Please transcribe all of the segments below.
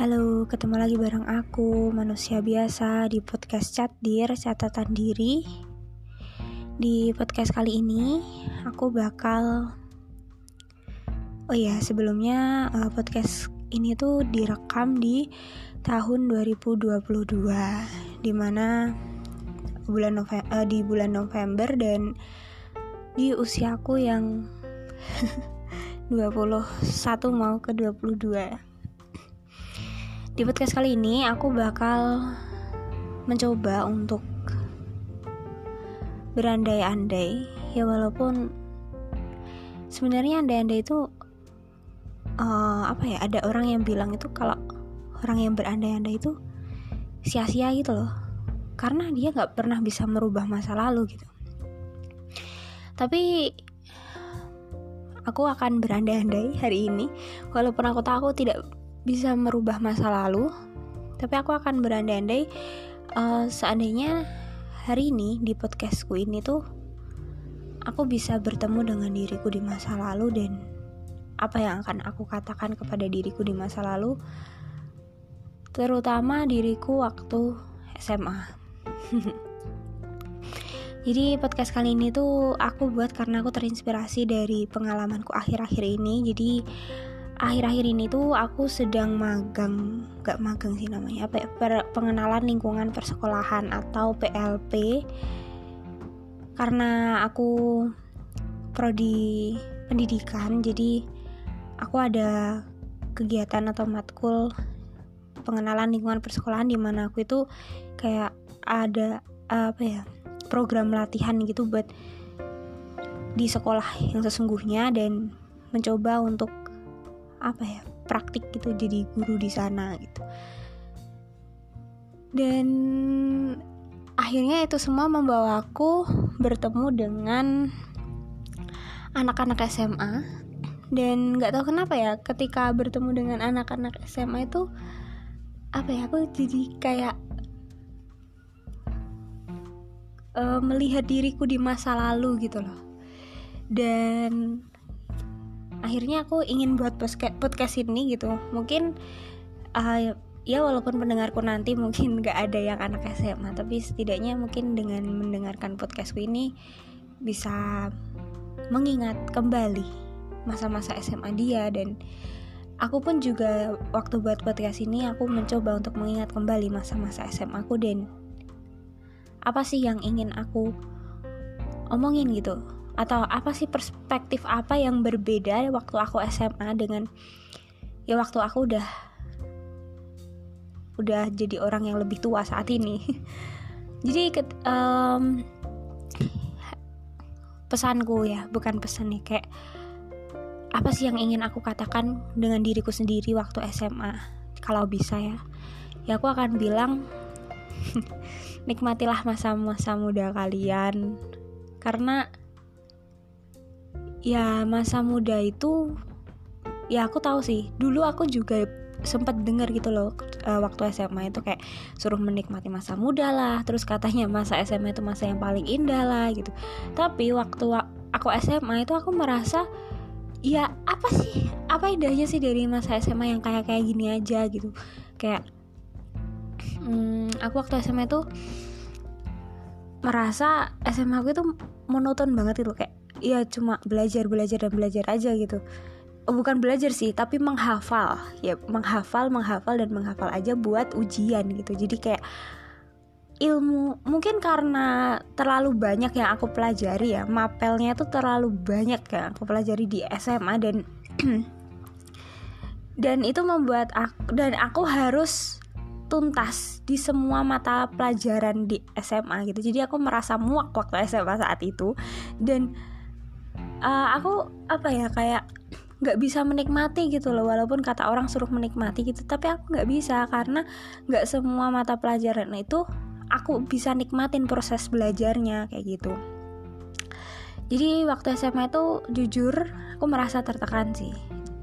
Halo, ketemu lagi bareng aku, manusia biasa di podcast Chat Dir, catatan diri. Di podcast kali ini, aku bakal Oh iya, sebelumnya uh, podcast ini tuh direkam di tahun 2022 di mana bulan November, uh, di bulan November dan di usiaku yang 21 mau ke 22 di podcast kali ini aku bakal mencoba untuk berandai-andai. Ya walaupun sebenarnya andai-andai itu uh, apa ya ada orang yang bilang itu kalau orang yang berandai-andai itu sia-sia gitu loh. Karena dia nggak pernah bisa merubah masa lalu gitu. Tapi aku akan berandai-andai hari ini walaupun aku tahu aku tidak bisa merubah masa lalu tapi aku akan berandai-andai uh, seandainya hari ini di podcastku ini tuh aku bisa bertemu dengan diriku di masa lalu dan apa yang akan aku katakan kepada diriku di masa lalu terutama diriku waktu SMA Jadi podcast kali ini tuh aku buat karena aku terinspirasi dari pengalamanku akhir-akhir ini. Jadi akhir-akhir ini tuh aku sedang magang gak magang sih namanya apa ya, pengenalan lingkungan persekolahan atau PLP karena aku prodi pendidikan jadi aku ada kegiatan atau matkul pengenalan lingkungan persekolahan di mana aku itu kayak ada apa ya program latihan gitu buat di sekolah yang sesungguhnya dan mencoba untuk apa ya praktik gitu jadi guru di sana gitu. Dan akhirnya itu semua membawa aku bertemu dengan anak-anak SMA dan nggak tahu kenapa ya ketika bertemu dengan anak-anak SMA itu apa ya aku jadi kayak uh, melihat diriku di masa lalu gitu loh. Dan akhirnya aku ingin buat podcast ini gitu. Mungkin uh, ya walaupun pendengarku nanti mungkin gak ada yang anak SMA tapi setidaknya mungkin dengan mendengarkan podcastku ini bisa mengingat kembali masa-masa SMA dia. Dan aku pun juga waktu buat podcast ini aku mencoba untuk mengingat kembali masa-masa SMA aku dan apa sih yang ingin aku omongin gitu atau apa sih perspektif apa yang berbeda waktu aku SMA dengan ya waktu aku udah udah jadi orang yang lebih tua saat ini. Jadi um, pesanku ya bukan pesan nih kayak apa sih yang ingin aku katakan dengan diriku sendiri waktu SMA kalau bisa ya. Ya aku akan bilang nikmatilah masa-masa muda kalian. Karena ya masa muda itu ya aku tahu sih. Dulu aku juga sempat dengar gitu loh uh, waktu SMA itu kayak suruh menikmati masa muda lah. Terus katanya masa SMA itu masa yang paling indah lah gitu. Tapi waktu aku SMA itu aku merasa ya apa sih apa indahnya sih dari masa SMA yang kayak kayak gini aja gitu. Kayak hmm, aku waktu SMA itu merasa SMA aku itu monoton banget itu kayak ya cuma belajar belajar dan belajar aja gitu. Oh, bukan belajar sih tapi menghafal. Ya menghafal menghafal dan menghafal aja buat ujian gitu. Jadi kayak ilmu mungkin karena terlalu banyak yang aku pelajari ya mapelnya tuh terlalu banyak yang aku pelajari di SMA dan dan itu membuat aku dan aku harus tuntas di semua mata pelajaran di SMA gitu. Jadi aku merasa muak waktu SMA saat itu. Dan uh, aku apa ya kayak nggak bisa menikmati gitu loh walaupun kata orang suruh menikmati gitu tapi aku nggak bisa karena nggak semua mata pelajaran itu aku bisa nikmatin proses belajarnya kayak gitu. Jadi waktu SMA itu jujur aku merasa tertekan sih.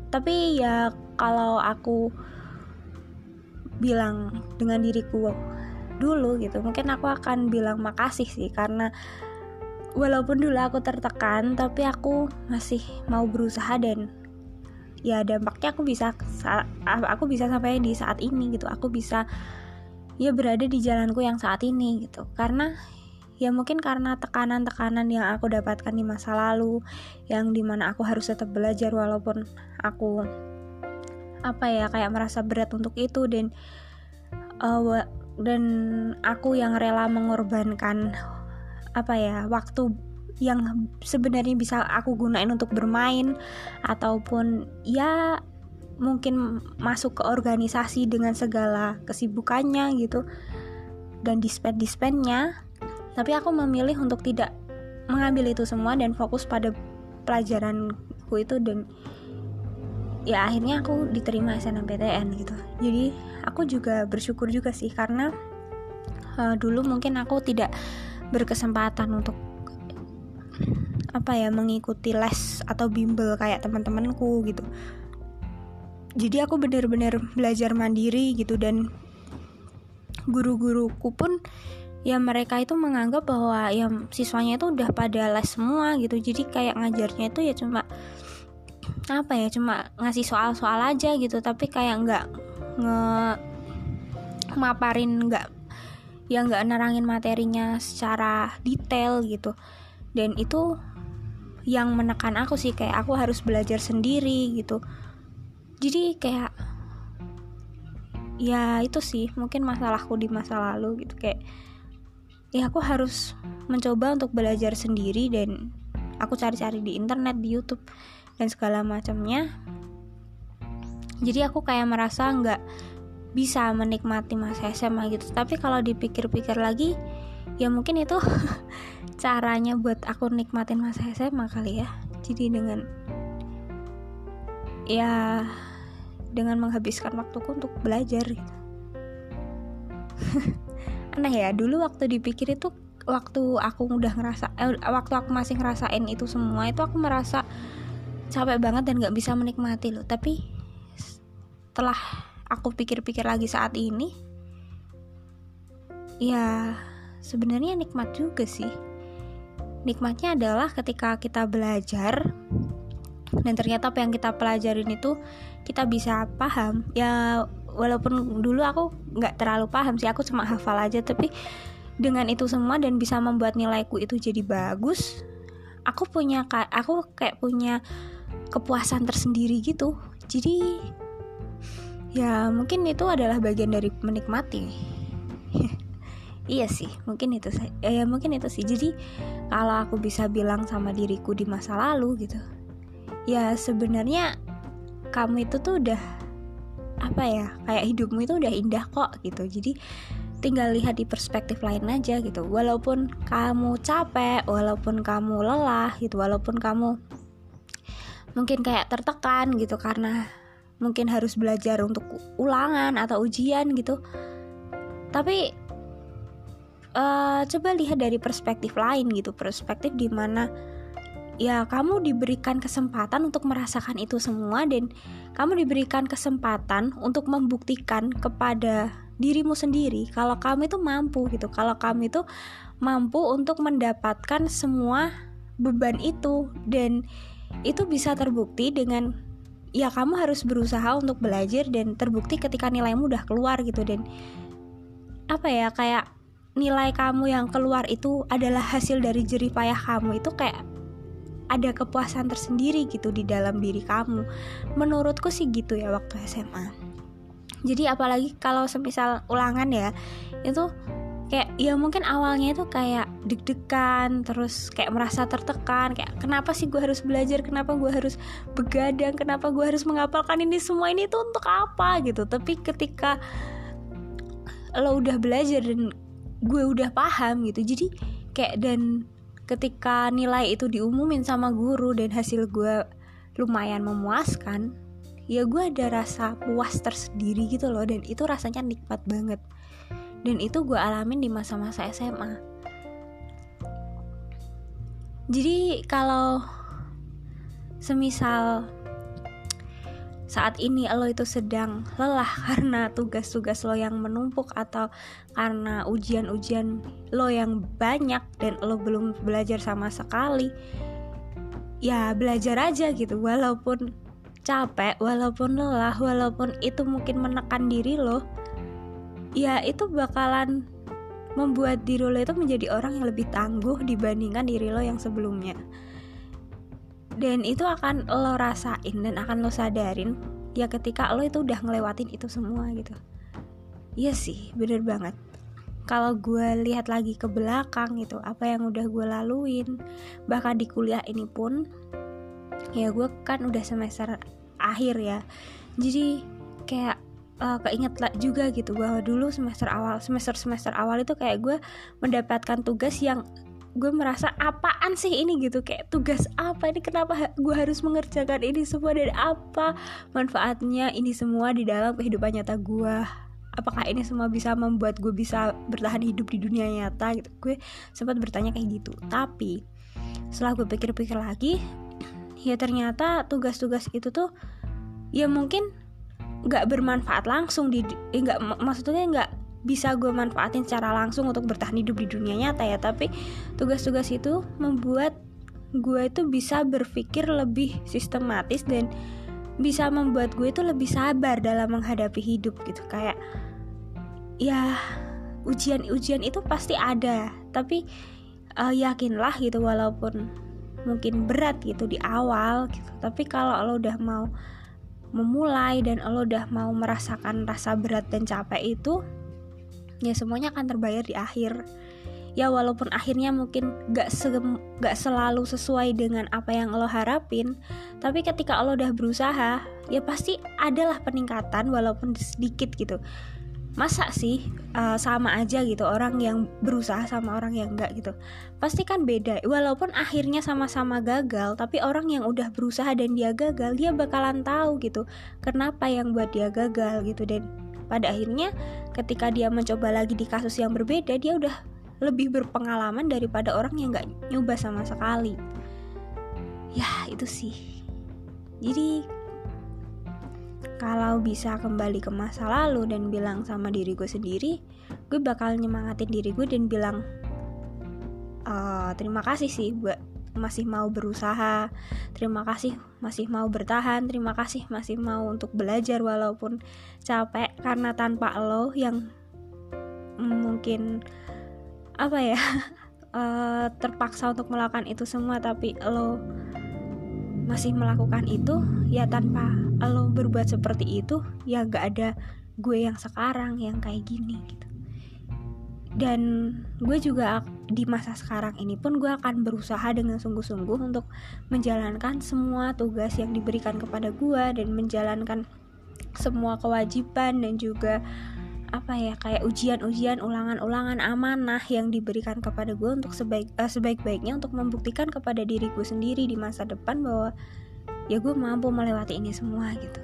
Tapi ya kalau aku bilang dengan diriku dulu gitu mungkin aku akan bilang makasih sih karena walaupun dulu aku tertekan tapi aku masih mau berusaha dan ya dampaknya aku bisa aku bisa sampai di saat ini gitu. Aku bisa ya berada di jalanku yang saat ini gitu. Karena ya mungkin karena tekanan-tekanan yang aku dapatkan di masa lalu yang di mana aku harus tetap belajar walaupun aku apa ya kayak merasa berat untuk itu dan uh, dan aku yang rela mengorbankan apa ya waktu yang sebenarnya bisa aku gunain untuk bermain ataupun ya mungkin masuk ke organisasi dengan segala kesibukannya gitu dan dispen dispennya tapi aku memilih untuk tidak mengambil itu semua dan fokus pada pelajaranku itu dan ya akhirnya aku diterima SNMPTN gitu. Jadi aku juga bersyukur juga sih karena uh, dulu mungkin aku tidak berkesempatan untuk apa ya mengikuti les atau bimbel kayak teman-temanku gitu. Jadi aku benar-benar belajar mandiri gitu dan guru-guruku pun ya mereka itu menganggap bahwa ya siswanya itu udah pada les semua gitu. Jadi kayak ngajarnya itu ya cuma apa ya cuma ngasih soal-soal aja gitu. Tapi kayak nggak nge maparin nggak ya nggak nerangin materinya secara detail gitu. Dan itu yang menekan aku sih kayak aku harus belajar sendiri gitu. Jadi kayak ya itu sih mungkin masalahku di masa lalu gitu. Kayak ya aku harus mencoba untuk belajar sendiri dan aku cari-cari di internet di YouTube dan segala macamnya. Jadi aku kayak merasa nggak bisa menikmati masa SMA gitu. Tapi kalau dipikir-pikir lagi ya mungkin itu caranya buat aku nikmatin masa SMA kali ya. Jadi dengan ya dengan menghabiskan waktuku untuk belajar gitu. Aneh ya dulu waktu dipikir itu waktu aku udah ngerasa eh, waktu aku masih ngerasain itu semua itu aku merasa capek banget dan nggak bisa menikmati loh. Tapi setelah aku pikir-pikir lagi saat ini ya sebenarnya nikmat juga sih. Nikmatnya adalah ketika kita belajar dan ternyata apa yang kita pelajarin itu kita bisa paham. Ya walaupun dulu aku nggak terlalu paham sih aku cuma hafal aja tapi dengan itu semua dan bisa membuat nilaiku itu jadi bagus aku punya aku kayak punya kepuasan tersendiri gitu. Jadi ya mungkin itu adalah bagian dari menikmati. Iya sih mungkin itu ya mungkin itu sih. Jadi kalau aku bisa bilang sama diriku di masa lalu gitu ya sebenarnya kamu itu tuh udah apa ya kayak hidupmu itu udah indah kok gitu. Jadi tinggal lihat di perspektif lain aja gitu. Walaupun kamu capek walaupun kamu lelah gitu walaupun kamu mungkin kayak tertekan gitu karena mungkin harus belajar untuk ulangan atau ujian gitu. Tapi uh, coba lihat dari perspektif lain gitu perspektif di mana ya kamu diberikan kesempatan untuk merasakan itu semua dan kamu diberikan kesempatan untuk membuktikan kepada dirimu sendiri kalau kamu itu mampu gitu kalau kamu itu mampu untuk mendapatkan semua beban itu dan itu bisa terbukti dengan ya kamu harus berusaha untuk belajar dan terbukti ketika nilaimu udah keluar gitu dan apa ya kayak nilai kamu yang keluar itu adalah hasil dari jerih payah kamu. Itu kayak ada kepuasan tersendiri gitu di dalam diri kamu. Menurutku sih gitu ya waktu SMA jadi apalagi kalau semisal ulangan ya itu kayak ya mungkin awalnya itu kayak deg-degan terus kayak merasa tertekan kayak kenapa sih gue harus belajar? Kenapa gue harus begadang? Kenapa gue harus menghafalkan ini semua? Ini tuh untuk apa? Gitu. Tapi ketika lo udah belajar dan gue udah paham gitu jadi kayak dan ketika nilai itu diumumin sama guru dan hasil gue lumayan memuaskan ya gue ada rasa puas tersendiri gitu loh dan itu rasanya nikmat banget dan itu gue alamin di masa-masa SMA jadi kalau semisal saat ini lo itu sedang lelah karena tugas-tugas lo yang menumpuk atau karena ujian-ujian lo yang banyak dan lo belum belajar sama sekali ya belajar aja gitu. Walaupun capek walaupun lelah walaupun itu mungkin menekan diri lo ya itu bakalan membuat diri lo itu menjadi orang yang lebih tangguh dibandingkan diri lo yang sebelumnya. Dan itu akan lo rasain dan akan lo sadarin ya ketika lo itu udah ngelewatin itu semua gitu. Iya sih bener banget. Kalau gue lihat lagi ke belakang gitu apa yang udah gue laluin bahkan di kuliah ini pun ya gue kan udah semester akhir ya. Jadi kayak uh, keinget juga gitu bahwa dulu semester awal semester semester awal itu kayak gue mendapatkan tugas yang gue merasa apaan sih ini gitu kayak tugas apa ini kenapa gue harus mengerjakan ini semua dan apa manfaatnya ini semua di dalam kehidupan nyata gue? Apakah ini semua bisa membuat gue bisa bertahan hidup di dunia nyata gitu? Gue sempat bertanya kayak gitu. Tapi setelah gue pikir-pikir lagi ya ternyata tugas-tugas itu tuh ya mungkin nggak bermanfaat langsung di eh, nggak maksudnya nggak bisa gue manfaatin secara langsung untuk bertahan hidup di dunia nyata ya. Tapi tugas-tugas itu membuat gue itu bisa berpikir lebih sistematis dan bisa membuat gue itu lebih sabar dalam menghadapi hidup gitu. Kayak ya ujian-ujian itu pasti ada tapi uh, yakinlah gitu walaupun mungkin berat gitu di awal gitu. Tapi kalau lo udah mau memulai dan lo udah mau merasakan rasa berat dan capek itu ya semuanya akan terbayar di akhir. Ya walaupun akhirnya mungkin gak, se gak selalu sesuai dengan apa yang lo harapin tapi ketika lo udah berusaha ya pasti adalah peningkatan walaupun sedikit gitu masa sih uh, sama aja gitu orang yang berusaha sama orang yang enggak? Gitu. Pasti kan beda. Walaupun akhirnya sama-sama gagal tapi orang yang udah berusaha dan dia gagal dia bakalan tahu gitu kenapa yang buat dia gagal gitu. Dan pada akhirnya ketika dia mencoba lagi di kasus yang berbeda dia udah lebih berpengalaman daripada orang yang nggak nyoba sama sekali. Ya itu sih. Jadi kalau bisa kembali ke masa lalu dan bilang sama diri gue sendiri gue bakal nyemangatin diri gue dan bilang e, terima kasih sih buat masih mau berusaha terima kasih masih mau bertahan terima kasih masih mau untuk belajar walaupun capek karena tanpa lo yang mungkin apa ya uh, terpaksa untuk melakukan itu semua tapi lo masih melakukan itu ya tanpa lo berbuat seperti itu ya gak ada gue yang sekarang yang kayak gini gitu. Dan gue juga di masa sekarang ini pun gue akan berusaha dengan sungguh-sungguh untuk menjalankan semua tugas yang diberikan kepada gue dan menjalankan semua kewajiban dan juga apa ya kayak ujian-ujian ulangan-ulangan amanah yang diberikan kepada gue untuk sebaik uh, sebaik-baiknya untuk membuktikan kepada diri gue sendiri di masa depan bahwa ya gue mampu melewati ini semua gitu.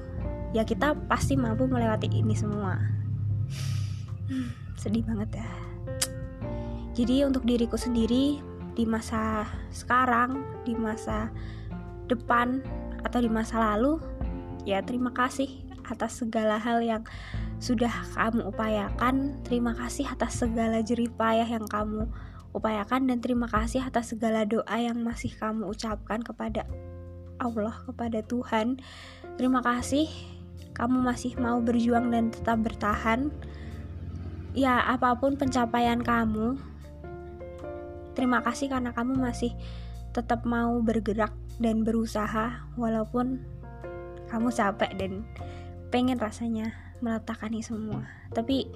Ya kita pasti mampu melewati ini semua. Hmm, sedih banget ya. Jadi untuk diriku sendiri di masa sekarang di masa depan atau di masa lalu ya terima kasih atas segala hal yang sudah kamu upayakan. Terima kasih atas segala jerih payah yang kamu upayakan dan terima kasih atas segala doa yang masih kamu ucapkan kepada Allah, kepada Tuhan. Terima kasih kamu masih mau berjuang dan tetap bertahan. Ya, apa pun pencapaian kamu, terima kasih karena kamu masih tetap mau bergerak dan berusaha walaupun kamu capek dan pengen rasanya meletakkan semua. Tapi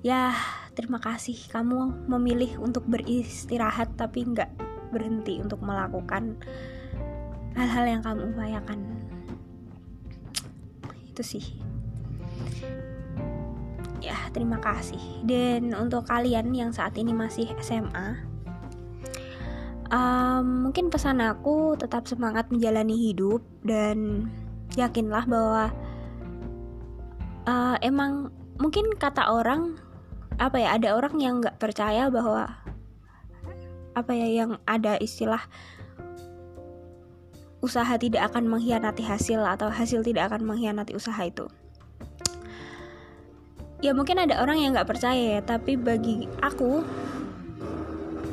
ya terima kasih kamu memilih untuk beristirahat tapi nggak berhenti untuk melakukan hal-hal yang kamu upayakan. Itu sih. Ya terima kasih. Dan untuk kalian yang saat ini masih SMA um, mungkin pesan aku tetap semangat menjalani hidup dan yakinlah bahwa uh, emang mungkin kata orang apa ya ada orang yang nggak percaya bahwa apa ya yang ada istilah usaha tidak akan mengkhianati hasil atau hasil tidak akan mengkhianati usaha itu. Ya mungkin ada orang yang nggak percaya ya tapi bagi aku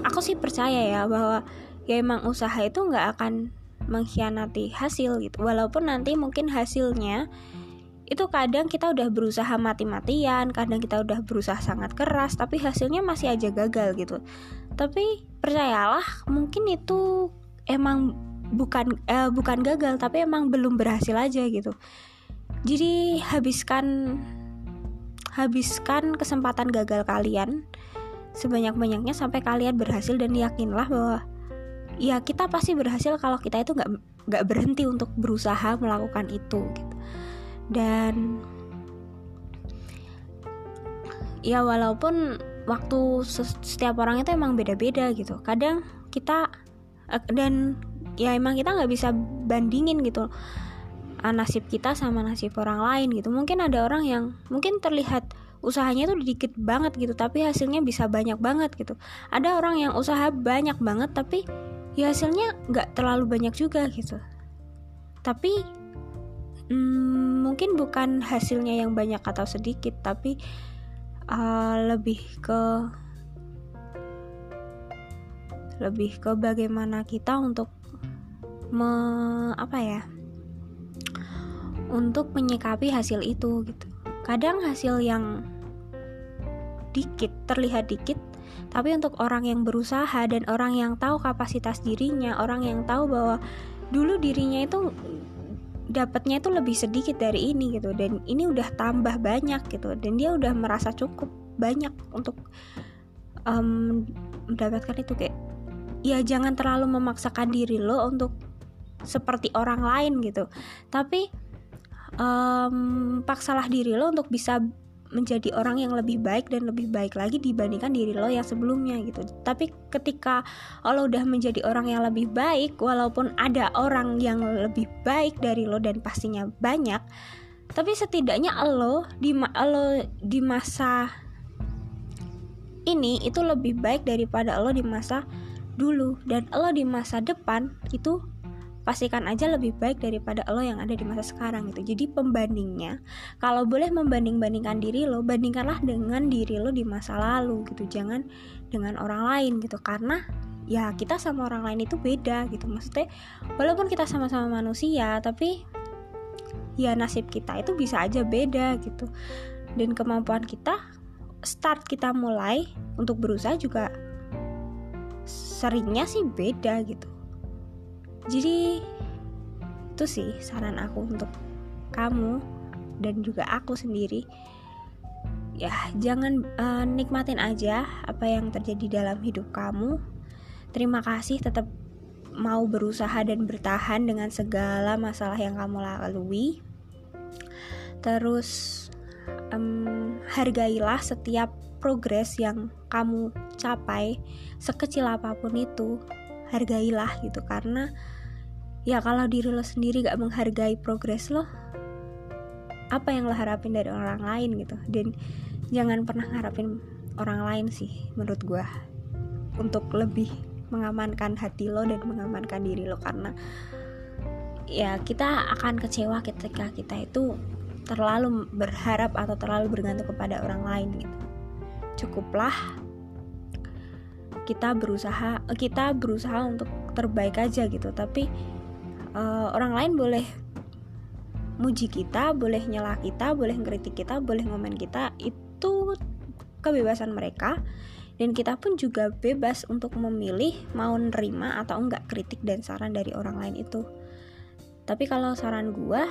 aku sih percaya ya bahwa ya emang usaha itu nggak akan mengkhianati hasil gitu. Walaupun nanti mungkin hasilnya itu kadang kita udah berusaha mati-matian, kadang kita udah berusaha sangat keras, tapi hasilnya masih aja gagal gitu. Tapi percayalah, mungkin itu emang bukan eh, bukan gagal, tapi emang belum berhasil aja gitu. Jadi habiskan habiskan kesempatan gagal kalian sebanyak-banyaknya sampai kalian berhasil dan yakinlah bahwa ya kita pasti berhasil kalau kita itu nggak nggak berhenti untuk berusaha melakukan itu gitu dan ya walaupun waktu setiap orang itu emang beda-beda gitu. Kadang kita eh, dan ya emang kita nggak bisa bandingin gitu ah, nasib kita sama nasib orang lain gitu. Mungkin ada orang yang mungkin terlihat usahanya tuh dikit banget gitu tapi hasilnya bisa banyak banget gitu. Ada orang yang usaha banyak banget tapi ya hasilnya nggak terlalu banyak juga gitu. Tapi hmm, mungkin bukan hasilnya yang banyak atau sedikit tapi uh, lebih ke lebih ke bagaimana kita untuk me, apa ya untuk menyikapi hasil itu gitu. Kadang hasil yang dikit terlihat dikit tapi untuk orang yang berusaha dan orang yang tahu kapasitas dirinya orang yang tahu bahwa dulu dirinya itu dapatnya itu lebih sedikit dari ini gitu. Dan ini udah tambah banyak gitu. Dan dia udah merasa cukup banyak untuk um, mendapatkan itu. Kayak ya jangan terlalu memaksakan diri lo untuk seperti orang lain gitu. Tapi um, paksalah diri lo untuk bisa menjadi orang yang lebih baik dan lebih baik lagi dibandingkan diri lo yang sebelumnya gitu. Tapi ketika lo udah menjadi orang yang lebih baik, walaupun ada orang yang lebih baik dari lo dan pastinya banyak, tapi setidaknya lo di lo di masa ini itu lebih baik daripada lo di masa dulu dan lo di masa depan itu pastikan aja lebih baik daripada lo yang ada di masa sekarang gitu. Jadi pembandingnya kalau boleh membanding-bandingkan diri lo bandingkanlah dengan diri lo di masa lalu gitu. Jangan dengan orang lain gitu. Karena ya kita sama orang lain itu beda gitu. Maksudnya walaupun kita sama-sama manusia tapi ya nasib kita itu bisa aja beda gitu. Dan kemampuan kita start kita mulai untuk berusaha juga seringnya sih beda gitu jadi itu sih saran aku untuk kamu dan juga aku sendiri. Ya jangan uh, nikmatin aja apa yang terjadi dalam hidup kamu. Terima kasih tetap mau berusaha dan bertahan dengan segala masalah yang kamu lalui. Terus um, hargailah setiap progres yang kamu capai sekecil apa pun itu. Hargailah gitu karena ya kalau diri lo sendiri gak menghargai progres lo apa yang lo harapin dari orang lain gitu? Dan jangan pernah ngarapin orang lain sih menurut gue untuk lebih mengamankan hati lo dan mengamankan diri lo karena ya kita akan kecewa ketika kita itu terlalu berharap atau terlalu bergantung kepada orang lain gitu. Cukuplah kita berusaha kita berusaha untuk terbaik aja gitu tapi uh, orang lain boleh muji kita, boleh nyela kita, boleh ngeritik kita, boleh ngomen kita, itu kebebasan mereka dan kita pun juga bebas untuk memilih mau nerima atau enggak kritik dan saran dari orang lain itu. Tapi kalau saran gue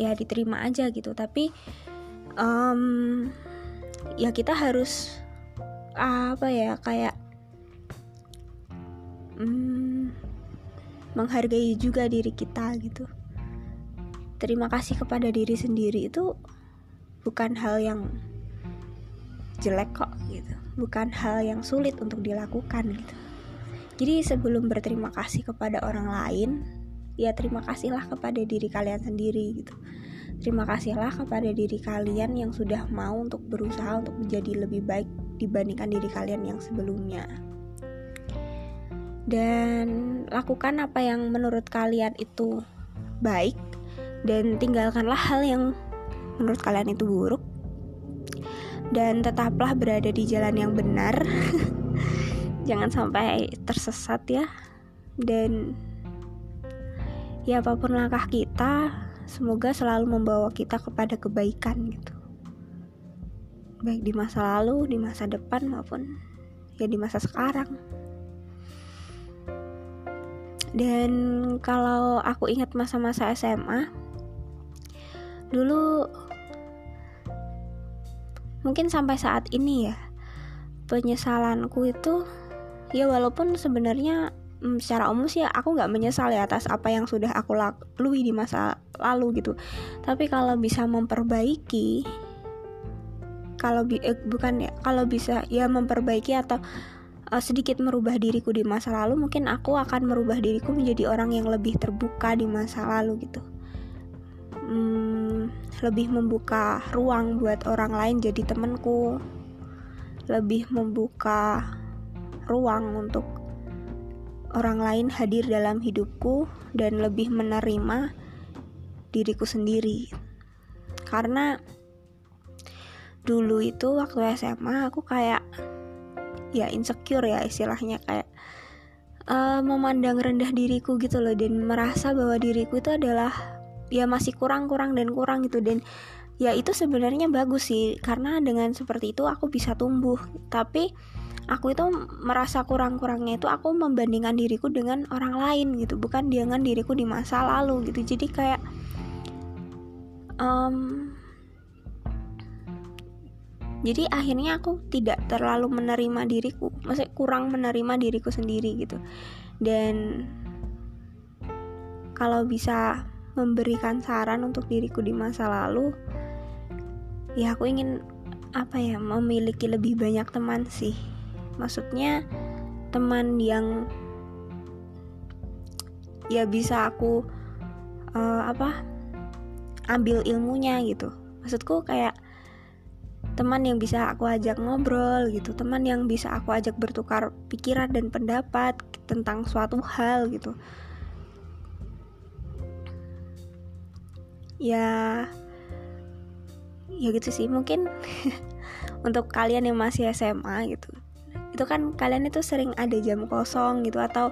ya diterima aja gitu. Tapi um, ya kita harus apa ya kayak um, menghargai juga diri kita gitu. Terima kasih kepada diri sendiri itu bukan hal yang jelek kok gitu. Bukan hal yang sulit untuk dilakukan gitu. Jadi sebelum berterima kasih kepada orang lain ya terima kasihlah kepada diri kalian sendiri gitu. Terima kasihlah kepada diri kalian yang sudah mau untuk berusaha untuk menjadi lebih baik dibandingkan diri kalian yang sebelumnya dan lakukan apa yang menurut kalian itu baik dan tinggalkanlah hal yang menurut kalian itu buruk. Dan tetaplah berada di jalan yang benar. Jangan sampai tersesat ya. Dan ya apa pun langkah kita semoga selalu membawa kita kepada kebaikan gitu. Baik di masa lalu di masa depan maupun ya di masa sekarang dan kalau aku ingat masa-masa SMA dulu mungkin sampai saat ini ya penyesalanku itu ya walaupun sebenarnya hmm, secara umum sih aku nggak menyesal ya atas apa yang sudah aku lalui di masa lalu gitu. Tapi kalau bisa memperbaiki kalau bi eh, bukan ya kalau bisa ya memperbaiki atau uh, sedikit merubah diriku di masa lalu mungkin aku akan merubah diriku menjadi orang yang lebih terbuka di masa lalu gitu. Hmm, lebih membuka ruang buat orang lain jadi temenku lebih membuka ruang untuk orang lain hadir dalam hidupku dan lebih menerima diriku sendiri. Karena dulu itu waktu SMA aku kayak ya insecure ya istilahnya kayak uh, memandang rendah diriku gitu loh dan merasa bahwa diriku itu adalah ya masih kurang-kurang dan kurang gitu. Dan ya itu sebenarnya bagus sih karena dengan seperti itu aku bisa tumbuh. Tapi aku itu merasa kurang-kurangnya itu aku membandingkan diriku dengan orang lain gitu bukan dengan diriku di masa lalu gitu. Jadi kayak um, jadi akhirnya aku tidak terlalu menerima diriku maksudnya kurang menerima diriku sendiri gitu. Dan kalau bisa memberikan saran untuk diriku di masa lalu ya aku ingin apa ya memiliki lebih banyak teman sih. Maksudnya teman yang ya bisa aku uh, apa ambil ilmunya gitu. Maksudku kayak teman yang bisa aku ajak ngobrol gitu teman yang bisa aku ajak bertukar pikiran dan pendapat tentang suatu hal gitu. Ya ya gitu sih. Mungkin untuk kalian yang masih SMA gitu itu kan kalian itu sering ada jam kosong gitu atau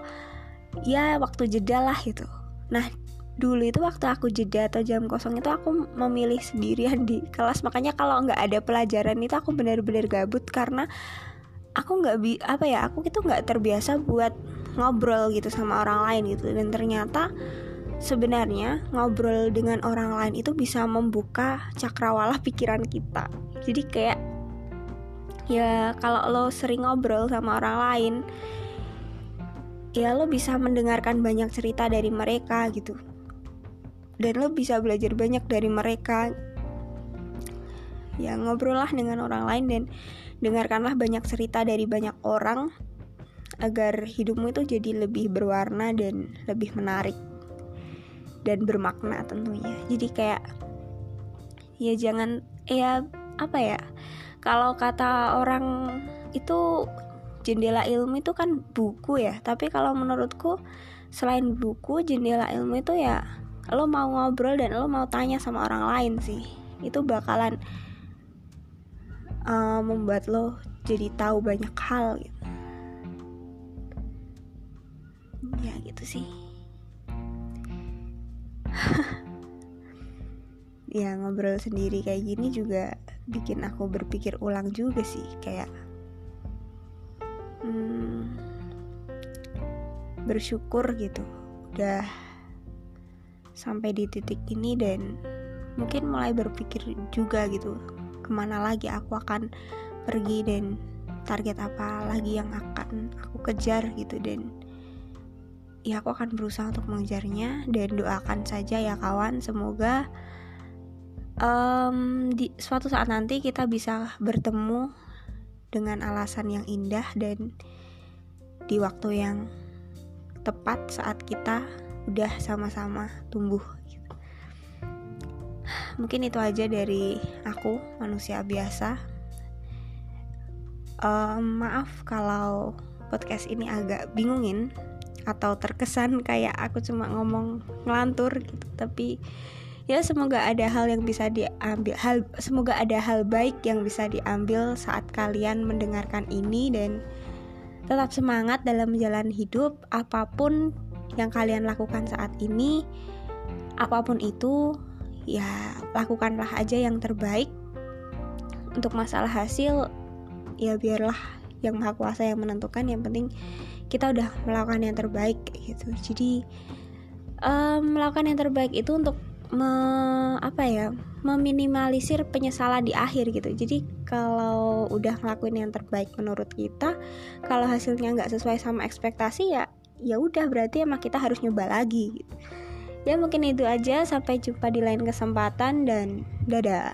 ya waktu jeda lah gitu. Nah dulu itu waktu aku jeda atau jam kosong itu aku memilih sendirian di kelas. Makanya kalau nggak ada pelajaran itu aku benar-benar gabut karena aku nggak bi apa ya aku itu nggak terbiasa buat ngobrol gitu sama orang lain gitu. Dan ternyata sebenarnya ngobrol dengan orang lain itu bisa membuka cakrawala pikiran kita. Jadi kayak ya kalau lo sering ngobrol sama orang lain ya lo bisa mendengarkan banyak cerita dari mereka gitu dan lo bisa belajar banyak dari mereka. Ya ngobrol lah dengan orang lain dan dengarkanlah banyak cerita dari banyak orang agar hidupmu itu jadi lebih berwarna dan lebih menarik dan bermakna tentunya. Jadi kayak ya jangan ya apa ya kalau kata orang itu jendela ilmu itu kan buku ya. Tapi kalau menurutku selain buku jendela ilmu itu ya lo mau ngobrol dan lo mau tanya sama orang lain sih. Itu bakalan uh, membuat lo jadi tahu banyak hal gitu. Ya gitu sih. Ya ngobrol sendiri kayak gini juga bikin aku berpikir ulang juga sih kayak hmm, bersyukur gitu. Udah sampai di titik ini dan mungkin mulai berpikir juga gitu ke mana lagi aku akan pergi dan target apa lagi yang akan aku kejar gitu. Dan ya aku akan berusaha untuk mengejarnya dan doakan saja ya kawan semoga um, di suatu saat nanti kita bisa bertemu dengan alasan yang indah dan di waktu yang tepat saat kita udah sama-sama tumbuh gitu. mungkin itu aja dari aku manusia biasa um, maaf kalau podcast ini agak bingungin atau terkesan kayak aku cuma ngomong ngelantur gitu tapi ya semoga ada hal yang bisa diambil hal semoga ada hal baik yang bisa diambil saat kalian mendengarkan ini dan tetap semangat dalam menjalani hidup apa pun yang kalian lakukan saat ini apa pun itu ya lakukanlah aja yang terbaik. Untuk masalah hasil ya biarlah yang maha kuasa yang menentukan. Yang penting kita udah melakukan yang terbaik gitu. Jadi um, melakukan yang terbaik itu untuk me, apa ya meminimalisir penyesalan di akhir gitu. Jadi kalau udah ngelakuin yang terbaik menurut kita kalau hasilnya nggak sesuai sama ekspektasi ya ya udah berarti emang kita harus nyoba lagi gitu. ya mungkin itu aja sampai jumpa di lain kesempatan dan dadah